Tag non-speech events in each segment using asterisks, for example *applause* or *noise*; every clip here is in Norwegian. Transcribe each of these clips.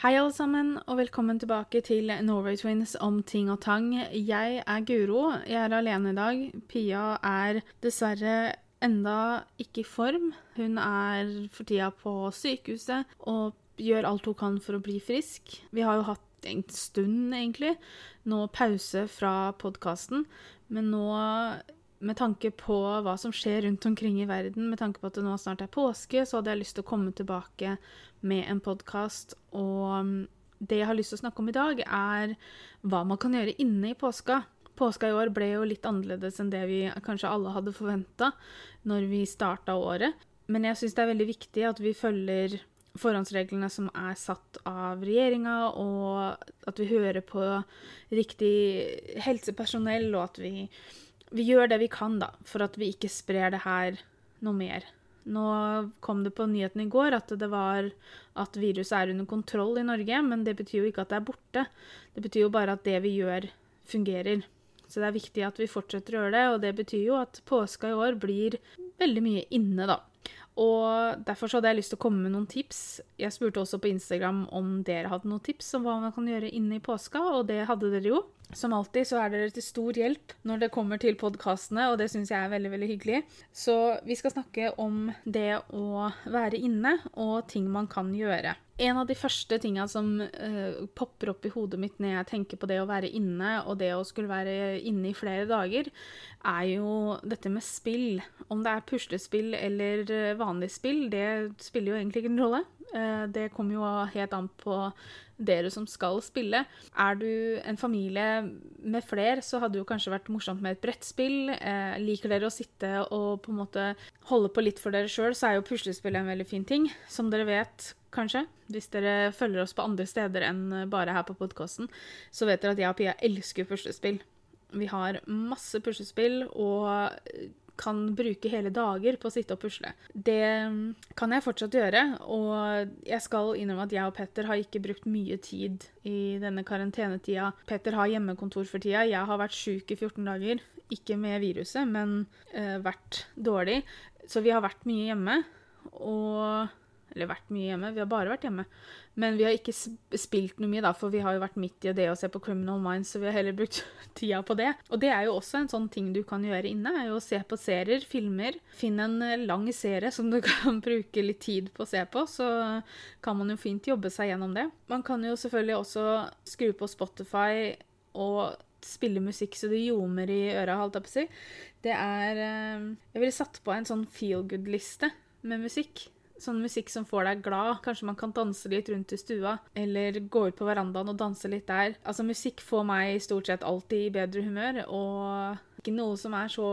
Hei, alle sammen, og velkommen tilbake til Norway Twins om ting og tang. Jeg er Guro. Jeg er alene i dag. Pia er dessverre enda ikke i form. Hun er for tida på sykehuset og gjør alt hun kan for å bli frisk. Vi har jo hatt en stund, egentlig, nå pause fra podkasten, men nå med tanke på hva som skjer rundt omkring i verden, med tanke på at det nå snart er påske, så hadde jeg lyst til å komme tilbake med en podkast. Og det jeg har lyst til å snakke om i dag, er hva man kan gjøre inne i påska. Påska i år ble jo litt annerledes enn det vi kanskje alle hadde forventa når vi starta året. Men jeg syns det er veldig viktig at vi følger forhåndsreglene som er satt av regjeringa, og at vi hører på riktig helsepersonell, og at vi vi gjør det vi kan, da, for at vi ikke sprer det her noe mer. Nå kom det på nyheten i går at det var at viruset er under kontroll i Norge, men det betyr jo ikke at det er borte. Det betyr jo bare at det vi gjør, fungerer. Så det er viktig at vi fortsetter å gjøre det, og det betyr jo at påska i år blir veldig mye inne, da. Og derfor så hadde jeg lyst til å komme med noen tips. Jeg spurte også på Instagram om dere hadde noen tips om hva man kan gjøre inne i påska, og det hadde dere jo. Som alltid så er dere til stor hjelp når det kommer til podkastene, og det syns jeg er veldig veldig hyggelig. Så vi skal snakke om det å være inne og ting man kan gjøre. En av de første tinga som uh, popper opp i hodet mitt når jeg tenker på det å være inne og det å skulle være inne i flere dager, er jo dette med spill. Om det er puslespill eller eh, vanlig spill, det spiller jo egentlig ingen rolle. Uh, det kommer jo helt an på dere som skal spille. Er du en familie med flere så hadde det jo kanskje vært morsomt med et brettspill. Eh, liker dere å sitte og på en måte holde på litt for dere sjøl, så er jo puslespill en veldig fin ting. Som dere vet, kanskje, hvis dere følger oss på andre steder enn bare her på podkasten, så vet dere at jeg og Pia elsker puslespill. Vi har masse puslespill, og kan bruke hele dager på å sitte og pusle. Det kan jeg fortsatt gjøre, og jeg skal innrømme at jeg og Petter har ikke brukt mye tid i denne karantenetida. Petter har hjemmekontor for tida. Jeg har vært sjuk i 14 dager. Ikke med viruset, men uh, vært dårlig. Så vi har vært mye hjemme. Og Eller vært mye hjemme. Vi har bare vært hjemme. Men vi har ikke spilt noe mye, da, for vi har jo vært midt i det å se på Criminal Minds, så vi har heller brukt *laughs* tida på det. Og det er jo også en sånn ting du kan gjøre inne, er jo å se på serier, filmer. Finn en eh, lang serie som du *laughs* kan bruke litt tid på å se på, så kan man jo fint jobbe seg gjennom det. Man kan jo selvfølgelig også skru på Spotify og spille musikk så det ljomer i øra, holdt jeg på å si. Det er eh, Jeg ville satt på en sånn feel good-liste med musikk sånn musikk som får deg glad. Kanskje man kan danse litt rundt i stua, eller gå ut på verandaen og danse litt der. Altså, musikk får meg stort sett alltid i bedre humør, og ikke noe som er så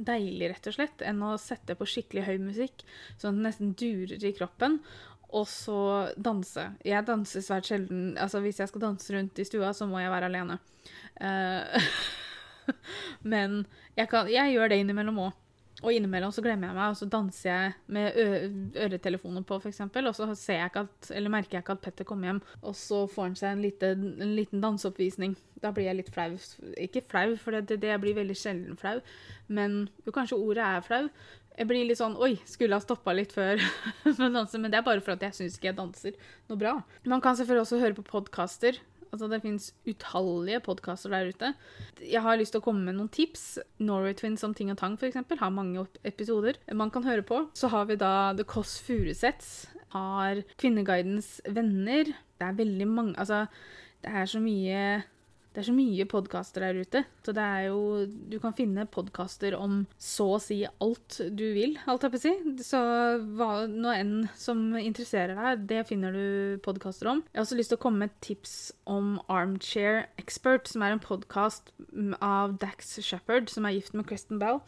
deilig, rett og slett, enn å sette på skikkelig høy musikk, sånn at det nesten durer i kroppen. Og så danse. Jeg danser svært sjelden Altså, hvis jeg skal danse rundt i stua, så må jeg være alene. Uh, *laughs* men jeg, kan, jeg gjør det innimellom òg. Og innimellom så glemmer jeg meg, og så danser jeg med øretelefoner på, f.eks. Og så jeg at, merker jeg ikke at Petter kommer hjem, og så får han seg en, lite, en liten danseoppvisning. Da blir jeg litt flau. Ikke flau, for det, det blir veldig sjelden flau, men jo, kanskje ordet er flau. Jeg blir litt sånn Oi, skulle ha stoppa litt før *laughs* med å danse. Men det er bare for at jeg syns ikke jeg danser noe bra. Man kan selvfølgelig også høre på podkaster. Altså, det fins utallige podkaster der ute. Jeg har lyst til å komme med noen tips. Norway Twins om ting og tang f.eks. har mange episoder man kan høre på. Så har vi da The Kåss Furuseths. Har Kvinneguidens venner. Det er veldig mange Altså, det er så mye det er så mye podkaster der ute. Så det er jo Du kan finne podkaster om så å si alt du vil, alt jeg på si. Så hva nå enn som interesserer deg, det finner du podkaster om. Jeg har også lyst til å komme med tips om Armchair Expert, som er en podkast av Dax Shepherd, som er gift med Kristen Bell.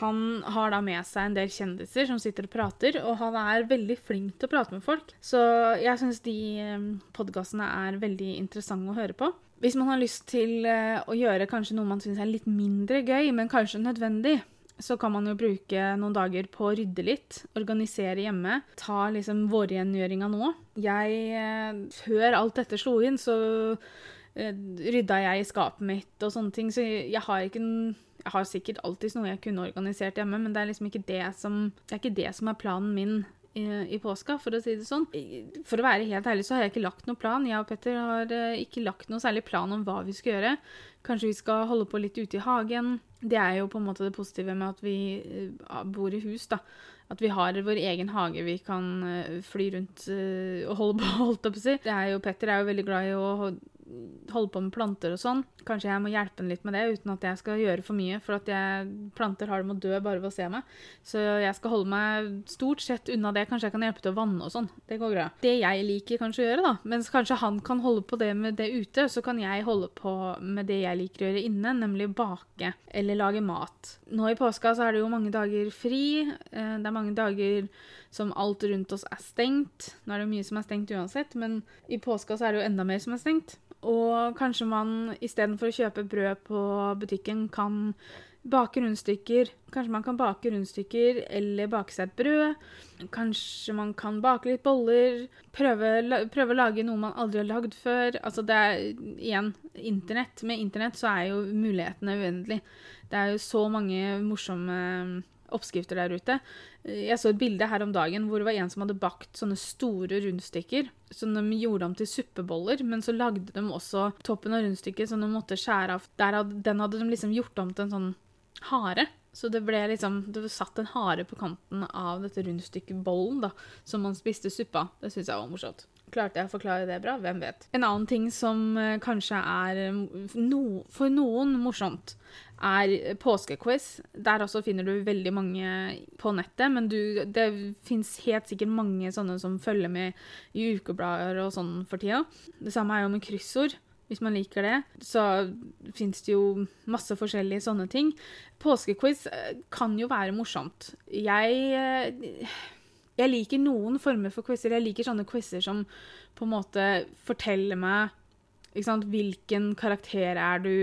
Han har da med seg en del kjendiser som sitter og prater, og han er veldig flink til å prate med folk. Så jeg syns de eh, podkastene er veldig interessante å høre på. Hvis man har lyst til eh, å gjøre kanskje noe man syns er litt mindre gøy, men kanskje nødvendig, så kan man jo bruke noen dager på å rydde litt, organisere hjemme. Ta liksom vårrengjøringa nå. Jeg, eh, før alt dette slo inn, så eh, rydda jeg i skapet mitt og sånne ting, så jeg har ikke jeg har sikkert alltid noe jeg kunne organisert hjemme, men det er liksom ikke det som, det er, ikke det som er planen min i, påska, for å si det sånn. For å være helt ærlig så har jeg ikke lagt noen plan. Jeg og Petter har eh, ikke lagt noen særlig plan om hva vi skal gjøre. Kanskje vi skal holde på litt ute i hagen. Det er jo på en måte det positive med at vi eh, bor i hus, da. At vi har vår egen hage vi kan eh, fly rundt og holde på, *laughs* holdt på å si. Det er Petter er jo veldig glad i å holder på med planter og sånn. Kanskje jeg må hjelpe henne litt med det, uten at jeg skal gjøre for mye. For at jeg, planter har det med å dø bare ved å se meg. Så jeg skal holde meg stort sett unna det. Kanskje jeg kan hjelpe til å vanne og sånn. Det går bra. Det jeg liker kanskje å gjøre, da, mens kanskje han kan holde på det med det ute, så kan jeg holde på med det jeg liker å gjøre inne, nemlig bake eller lage mat. Nå i påska så er det jo mange dager fri. Eh, det er mange dager som alt rundt oss er stengt. Nå er det mye som er stengt uansett, men i påska så er det jo enda mer som er stengt. Og kanskje man istedenfor å kjøpe brød på butikken, kan bake rundstykker. Kanskje man kan bake rundstykker eller bake seg et brød. Kanskje man kan bake litt boller. Prøve, prøve å lage noe man aldri har lagd før. Altså det er igjen internett. Med internett så er jo mulighetene uendelige. Det er jo så mange morsomme oppskrifter der ute. Jeg så et bilde her om dagen hvor det var en som hadde bakt sånne store rundstykker. Som de gjorde om til suppeboller, men så lagde de også toppen av rundstykket som de måtte skjære av. Hadde, den hadde de liksom gjort om til en sånn hare. Så det ble liksom Det satt en hare på kanten av dette rundstykkebollen da, som man spiste suppa. Det syns jeg var morsomt. Klarte jeg å forklare det bra? Hvem vet. En annen ting som eh, kanskje er eh, no, for noen morsomt, er påskequiz. Der også finner du veldig mange på nettet, men du, det fins helt sikkert mange sånne som følger med i ukeblader og sånn for tida. Det samme er jo med kryssord. Hvis man liker det, så fins det jo masse forskjellige sånne ting. Påskequiz eh, kan jo være morsomt. Jeg jeg liker noen former for quizer. Jeg liker sånne quizer som på en måte forteller meg sant, hvilken karakter er du,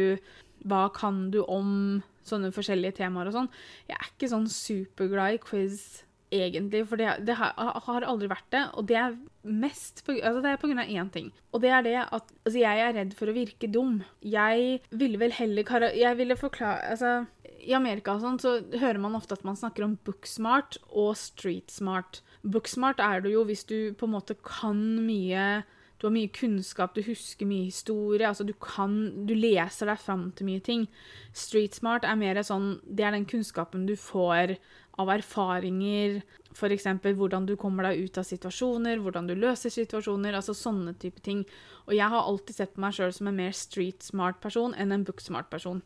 hva kan du om sånne forskjellige temaer og sånn. Jeg er ikke sånn superglad i quiz egentlig, for det, det har, har, aldri vært det. Og det er mest på, altså det er på grunn av én ting. Og det er det at altså jeg er redd for å virke dum. Jeg ville vel heller Jeg ville forklare Altså, i Amerika sånn så hører man ofte at man snakker om booksmart og streetsmart. Booksmart er du jo hvis du på en måte kan mye du har mye kunnskap, du husker mye historie. altså Du kan, du leser deg fram til mye ting. Streetsmart er mer sånn Det er den kunnskapen du får av erfaringer. F.eks. hvordan du kommer deg ut av situasjoner, hvordan du løser situasjoner. altså Sånne type ting. Og jeg har alltid sett på meg sjøl som en mer streetsmart person enn en booksmart person.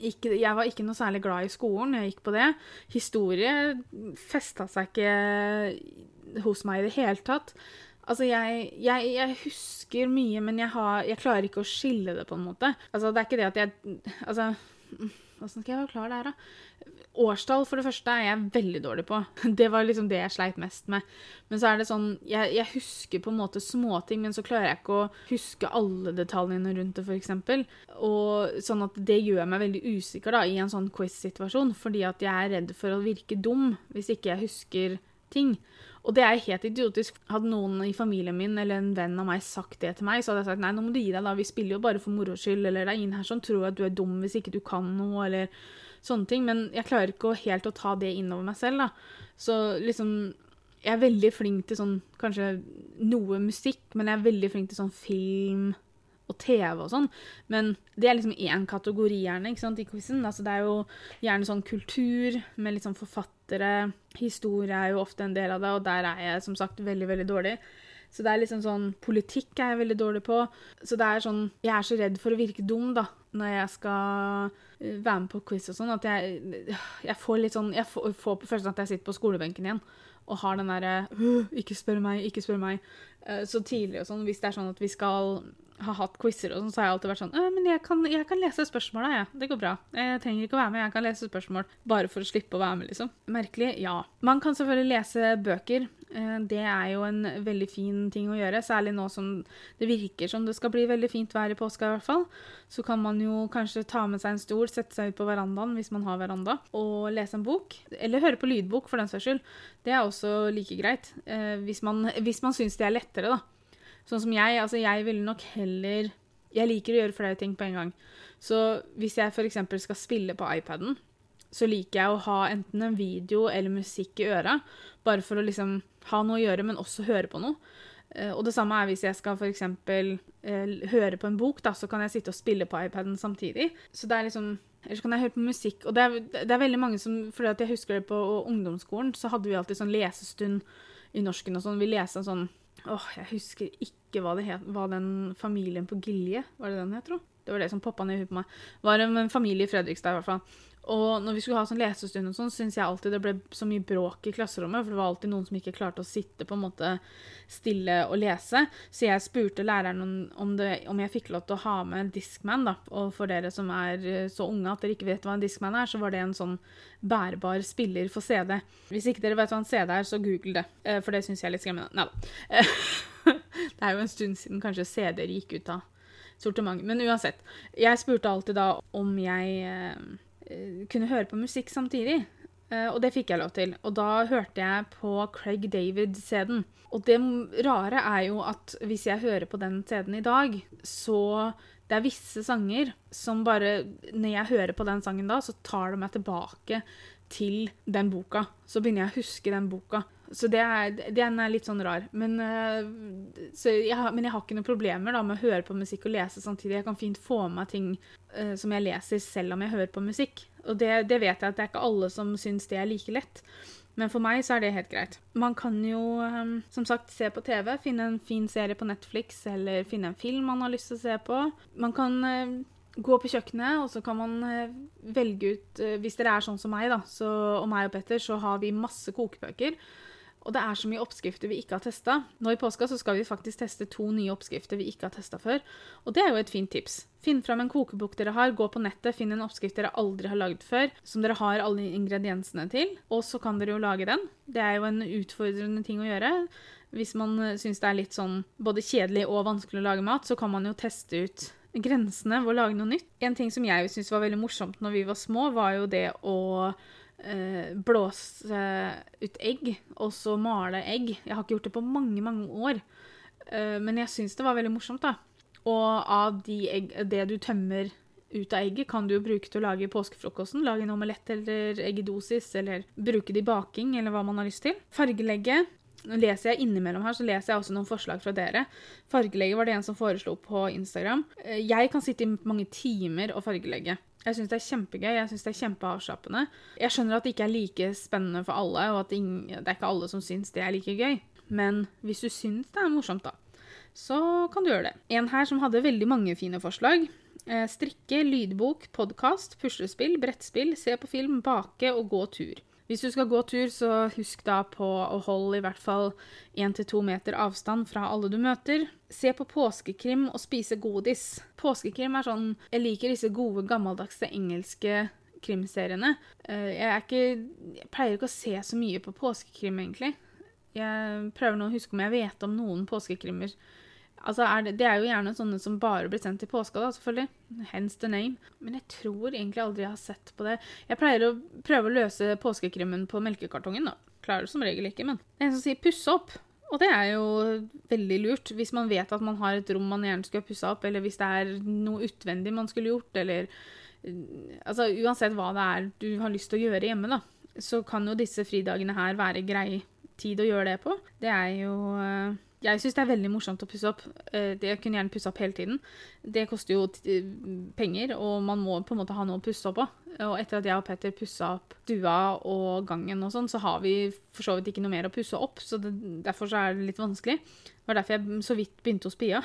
Ikke, jeg var ikke noe særlig glad i skolen. Jeg gikk på det. Historie festa seg ikke hos meg i det hele tatt. Altså, jeg, jeg, jeg, husker mye, men jeg, har, jeg, klarer ikke å skille det, på en måte. Altså, det er ikke det at jeg Altså, åssen skal jeg forklare det her, da? Årstall, for det første, er jeg veldig dårlig på. *laughs* Det var liksom det jeg sleit mest med. Men så er det sånn Jeg, jeg husker på en måte småting, men så klarer jeg ikke å huske alle detaljene rundt det, f.eks. Og sånn at det gjør meg veldig usikker da, i en sånn quiz-situasjon, fordi at jeg er redd for å virke dum hvis ikke jeg husker ting. Og det er helt idiotisk. Hadde noen i familien min eller en venn av meg sagt det til meg, så hadde jeg sagt nei, nå må du gi deg, da. Vi spiller jo bare for moro skyld. Eller det er ingen her som tror at du er dum hvis ikke du kan noe, eller sånne ting. Men jeg klarer ikke helt å ta det innover meg selv, da. Så liksom Jeg er veldig flink til sånn kanskje noe musikk, men jeg er veldig flink til sånn film og TV og sånn. Men det er liksom én kategori gjerne ikke sant, i quizen. Altså, det er jo gjerne sånn kultur med litt sånn forfattere. Historie er jo ofte en del av det, og der er jeg som sagt veldig, veldig dårlig. Så det er liksom sånn Politikk er jeg veldig dårlig på. Så det er sånn Jeg er så redd for å virke dum, da, når jeg skal eh, være med på quiz og sånn, at jeg, jeg får litt sånn Jeg får, på følelsen at jeg sitter på skolebenken igjen og har den derre Ikke spør meg, ikke spør meg. Eh, så tidlig og sånn, hvis det er sånn at vi skal har hatt quizer, og sånn, så har jeg alltid vært sånn Men jeg kan, jeg kan lese spørsmåla, jeg. Det går bra. Jeg trenger ikke å være med, jeg kan lese spørsmål. Bare for å slippe å være med, liksom. Merkelig? Ja. Man kan selvfølgelig lese bøker. Eh, det er jo en veldig fin ting å gjøre, særlig nå som det virker som det skal bli veldig fint vær i påska, i hvert fall. Så kan man jo kanskje ta med seg en stol, sette seg ut på verandaen hvis man har veranda, og lese en bok. Eller høre på lydbok, for den saks skyld. Det er også like greit. Eh, hvis man, hvis man syns det er lettere, da. Sånn som jeg, altså jeg ville nok heller Jeg liker å gjøre flere ting på en gang. Så hvis jeg f.eks. skal spille på iPaden, så liker jeg å ha enten en video eller musikk i øra, bare for å liksom ha noe å gjøre, men også høre på noe. Eh, og det samme er hvis jeg skal f.eks. Eh, høre på en bok, da, så kan jeg sitte og spille på iPaden samtidig. Så det er liksom Eller så kan jeg høre på musikk. Og det er, det er veldig mange som fordi at jeg husker det på ungdomsskolen, så hadde vi alltid sånn lesestund i norsken og sånn. Vi leste en sånn Åh, jeg husker ikke hva det het. Hva den familien på Gilje, var det den het, tro? Det var det som poppa ned i huet på meg. Var en familie i Fredrikstad, i hvert fall. Og når vi skulle ha sånn lesestund og sånn, syns jeg alltid det ble så mye bråk i klasserommet, for det var alltid noen som ikke klarte å sitte på en måte stille og lese. Så jeg spurte læreren om, det, om jeg fikk lov til å ha med en Discman, da. Og for dere som er eh, så unge at dere ikke vet hva en Discman er, så var det en sånn bærbar spiller for CD. Hvis ikke dere vet hva en CD er, så google det, eh, for det syns jeg er litt skremmende. Nei da. *laughs* Det er jo en stund siden kanskje CD-er gikk ut av sortimentet. Men uansett. Jeg spurte alltid da om jeg eh, kunne høre på musikk samtidig. Uh, og det fikk jeg lov til. Og da hørte jeg på Craig David-CD-en. Og det rare er jo at hvis jeg hører på den CD-en i dag, så det er visse sanger som bare Når jeg hører på den sangen da, så tar det meg tilbake til den boka. Så begynner jeg å huske den boka. Så det er, den er litt sånn rar. Men, uh, jeg, men, jeg, har ikke noen problemer da, med å høre på musikk og lese samtidig. Jeg kan fint få med meg ting uh, som jeg leser selv om jeg hører på musikk. Og det, det, vet jeg at det er ikke alle som syns det er like lett. Men for meg så er det helt greit. Man kan jo um, som sagt se på TV, finne en fin serie på Netflix eller finne en film man har lyst til å se på. Man kan gå på kjøkkenet, og så kan man velge ut Hvis dere er sånn som meg, da, så, og meg og Petter, så har vi masse kokebøker. Og det er så mye oppskrifter vi ikke har testa. Nå i påska så skal vi faktisk teste to nye oppskrifter vi ikke har testa før. Og det er jo et fint tips. Finn fram en kokebok dere har, gå på nettet, finn en oppskrift dere aldri har lagd før, som dere har alle ingrediensene til, og så kan dere jo lage den. Det er jo en utfordrende ting å gjøre. Hvis man syns det er litt sånn både kjedelig og vanskelig å lage mat, så kan man jo teste ut grensene ved å lage noe nytt. En ting som jeg syntes var veldig morsomt når vi var små, var jo det å eh, blåse ut egg, og så male egg. Jeg har ikke gjort det på mange, mange år, eh, men jeg syns det var veldig morsomt, da. Og av de egg, det du tømmer ut av egget, kan du jo bruke til å lage påskefrokosten. Lage en omelett eller eggedosis, eller bruke det i baking, eller hva man har lyst til. Fargelegge. Leser jeg innimellom her, så leser jeg også noen forslag fra dere. Fargelegge var det en som foreslo på Instagram. Eh, jeg kan sitte i mange timer og fargelegge. Jeg syns det er kjempegøy, jeg syns det er kjempeavslappende. Jeg skjønner at det ikke er like spennende for alle, og at det, er ikke alle som syns det er like gøy. Men hvis du syns det er morsomt, da, så kan du gjøre det. En her som hadde veldig mange fine forslag. Eh, strikke, lydbok, podkast, puslespill, brettspill, se på film, bake og gå tur. Hvis du skal gå tur, så husk da på å holde i hvert fall 1-2 meter avstand fra alle du møter. Se på påskekrim og spise godis. Påskekrim er sånn Jeg liker disse gode, gammeldagse engelske krimseriene. Eh, jeg, ikke, jeg pleier ikke å se så mye på påskekrim, egentlig. Jeg prøver nå å huske om jeg vet om noen påskekrimmer Altså er det, det, er jo gjerne sånne som bare blir sendt i påska, da, selvfølgelig. Hence the name. Men jeg tror egentlig aldri jeg har sett på det. Jeg pleier å prøve å løse påskekrimmen på melkekartongen, da. Klarer det som regel ikke, men Det er en som sier 'pusse opp'. Og det er jo veldig lurt, hvis man vet at man har et rom man gjerne skulle pussa opp, eller hvis det er noe utvendig man skulle gjort, eller Altså uansett hva det er du har lyst til å gjøre hjemme, da, så kan jo disse fridagene her være grei tid å gjøre det på. Det er jo eh, jeg syns det er veldig morsomt å pusse opp. Det det kunne gjerne pusse opp hele tiden. Det koster jo eh, penger, og man må på en måte ha noe å pusse opp på. Og etter at jeg og Petter pussa opp stua og gangen og sånn, så har vi for så vidt ikke noe mer å pusse opp, så det, derfor så er det litt vanskelig. Det var derfor jeg så vidt begynte hos *laughs* Pia.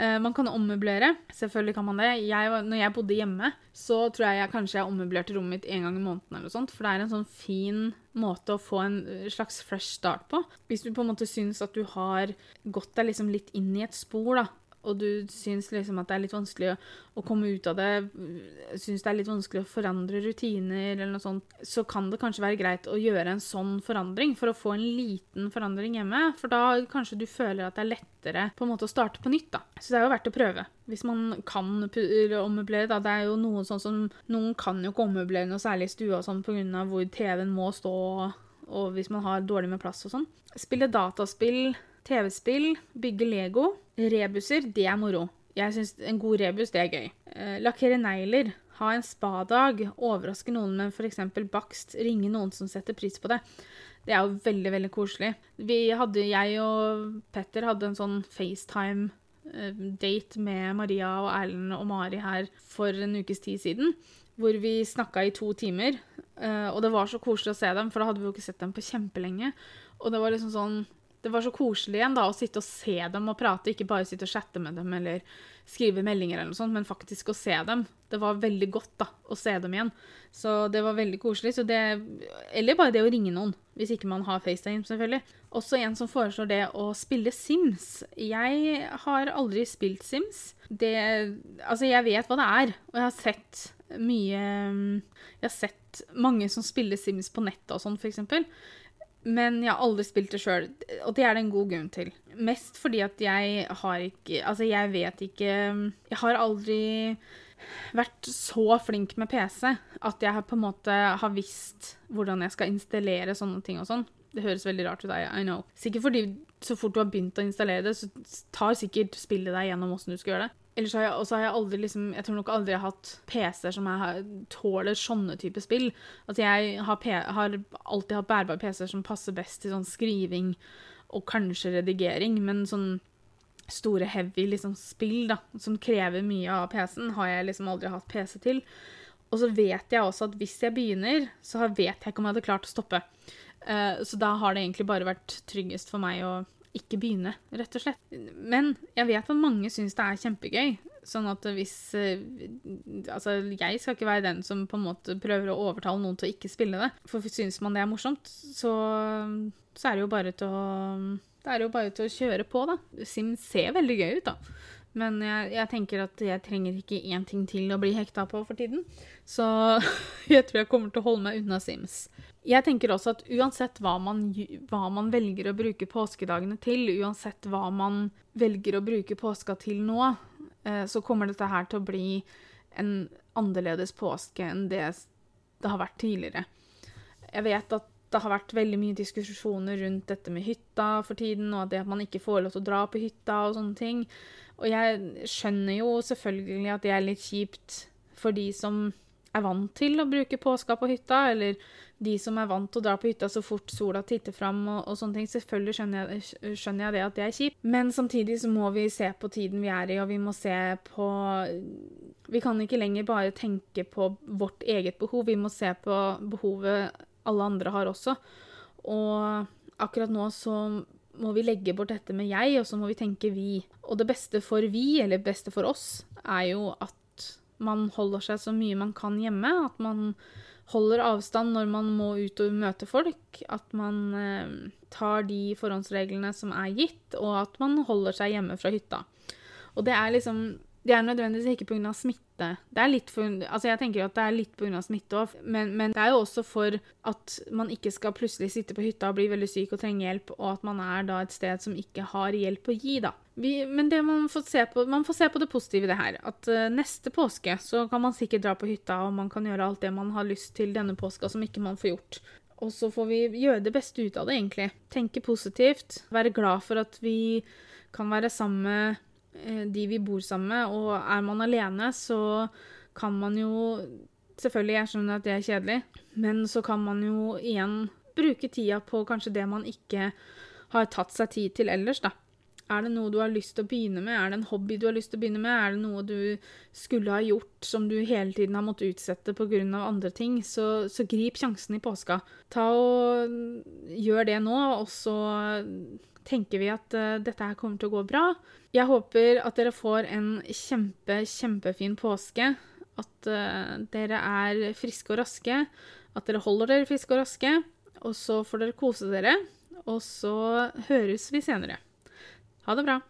Eh, man kan ommøblere. Selvfølgelig kan man det. Jeg, når jeg bodde hjemme, så tror jeg, jeg kanskje jeg ommøblerte rommet mitt en gang i måneden. eller sånt, For det er en sånn fin måte å få en slags fresh start på. Hvis du på en måte syns at du har gått deg liksom litt inn i et spor, da, og du syns liksom at det er litt vanskelig å, å komme ut av det, syns det er litt vanskelig å forandre rutiner eller noe sånt, så kan det kanskje være greit å gjøre en sånn forandring for å få en liten forandring hjemme. For da kanskje du føler at det er lettere på en måte å starte på nytt, da. Så det er jo verdt å prøve. Hvis man kan ommøblere, da. Det er jo noen sånn som Noen kan jo ikke ommøblere noe særlig i stua og sånn pga. hvor TV-en må stå, og hvis man har dårlig med plass og sånn. Spille dataspill TV-spill, bygge Lego. Rebuser, det er moro. Jeg syns en god rebus, det er gøy. Eh, lakkere negler ha en spadag, overraske noen med f.eks. bakst, ringe noen som setter pris på det. Det er jo veldig, veldig koselig. Vi hadde, jeg og Petter hadde en sånn FaceTime-date med Maria og Erlend og Mari her for en ukes tid siden. Hvor vi snakka i to timer. Og det var så koselig å se dem, for da hadde vi jo ikke sett dem på kjempelenge. Og det var liksom sånn det var så koselig igjen da, å sitte og se dem og prate, ikke bare sitte og chatte med dem eller skrive meldinger, eller noe sånt, men faktisk å se dem. Det var veldig godt da, å se dem igjen. Så det var veldig koselig. Det, eller bare det å ringe noen, hvis ikke man har FaceTime, selvfølgelig. Også en som foreslår det å spille Sims. Jeg har aldri spilt Sims. Det Altså, jeg vet hva det er, og jeg har sett mye Jeg har sett mange som spiller Sims på nettet og sånn, eksempel. Men jeg har aldri spilt det sjøl, og det er det en god grunn til. Mest fordi at jeg har ikke Altså, jeg vet ikke Jeg har aldri vært så flink med PC at jeg på en måte har visst hvordan jeg skal installere sånne ting og sånn. Det høres veldig rart ut, I know. Sikkert fordi så fort du har begynt å installere det, så tar sikkert spillet deg gjennom åssen du skal gjøre det. Ellers har jeg, også har jeg aldri liksom Jeg tror nok aldri jeg har hatt PC-er som jeg tåler sånne type spill. Altså jeg har, har alltid hatt bærbare PC-er som passer best til sånn skriving og kanskje redigering, men sånn store, heavy liksom, spill da, som krever mye av PC-en, har jeg liksom aldri hatt PC til. Og så vet jeg også at hvis jeg begynner, så vet jeg ikke om jeg hadde klart å stoppe. Uh, så da har det egentlig bare vært tryggest for meg å ikke begynne, rett og slett. Men jeg vet at mange syns det er kjempegøy. Sånn at hvis uh, Altså, jeg skal ikke være den som på en måte prøver å overtale noen til å ikke spille det. For syns man det er morsomt, så, så er det jo bare til å det er jo bare til å kjøre på, da. Sim ser veldig gøy ut, da. Men jeg, jeg, tenker at jeg trenger ikke én ting til å bli hekta på for tiden. Så *laughs* jeg tror jeg kommer til å holde meg unna Sims. Jeg tenker også at uansett hva man, hva man velger å bruke påskedagene til, uansett hva man velger å bruke påska til nå, eh, så kommer dette her til å bli en annerledes påske enn det det har vært tidligere. Jeg vet at det har vært veldig mye diskusjoner rundt dette med hytta for tiden, og det at man ikke får lov til å dra på hytta og sånne ting. Og jeg skjønner jo selvfølgelig at det er litt kjipt for de som er vant til å bruke påska på hytta, eller de som er vant til å dra på hytta så fort sola titter fram og, og sånne ting. Selvfølgelig skjønner jeg, skjønner jeg, det at det er kjipt, men samtidig så må vi se på tiden vi er i, og vi må se på Vi kan ikke lenger bare tenke på vårt eget behov, vi må se på behovet alle andre har også. Og akkurat nå så må vi legge bort dette med jeg, og så må vi tenke vi. Og det beste for vi, eller beste for oss, er jo at man holder seg så mye man kan hjemme. At man holder avstand når man må ut og møte folk. At man eh, tar de forhåndsreglene som er gitt, og at man holder seg hjemme fra hytta. Og det er liksom det er nødvendigvis ikke pga. smitte. Det er litt for, altså jeg tenker at det er litt pga. smitte òg, men, men, det er jo også for at man ikke skal plutselig sitte på hytta og bli veldig syk og trenge hjelp, og at man er da et sted som ikke har hjelp å gi, da. Vi, men det man får, se på, man får se på det positive i det her. At uh, neste påske så kan man sikkert dra på hytta, og man kan gjøre alt det man har lyst til denne påska som ikke man får gjort. Og så får vi gjøre det beste ut av det, egentlig. Tenke positivt. Være glad for at vi kan være sammen med de vi bor sammen med, og er man alene, så kan man jo Selvfølgelig, jeg skjønner at det er kjedelig, men så kan man jo igjen bruke tida på kanskje det man ikke har tatt seg tid til ellers, da. Er det noe du har lyst til å begynne med? Er det en hobby du har lyst til å begynne med? Er det noe du skulle ha gjort som du hele tiden har måttet utsette pga. andre ting? Så, så, grip sjansen i påska. Ta og Gjør det nå, og så tenker vi at uh, dette her kommer til å gå bra. Jeg håper at dere får en kjempe, kjempefin påske. At uh, dere er friske og raske. At dere holder dere friske og raske. Og så får dere kose dere. Og så høres vi senere. Ha det bra.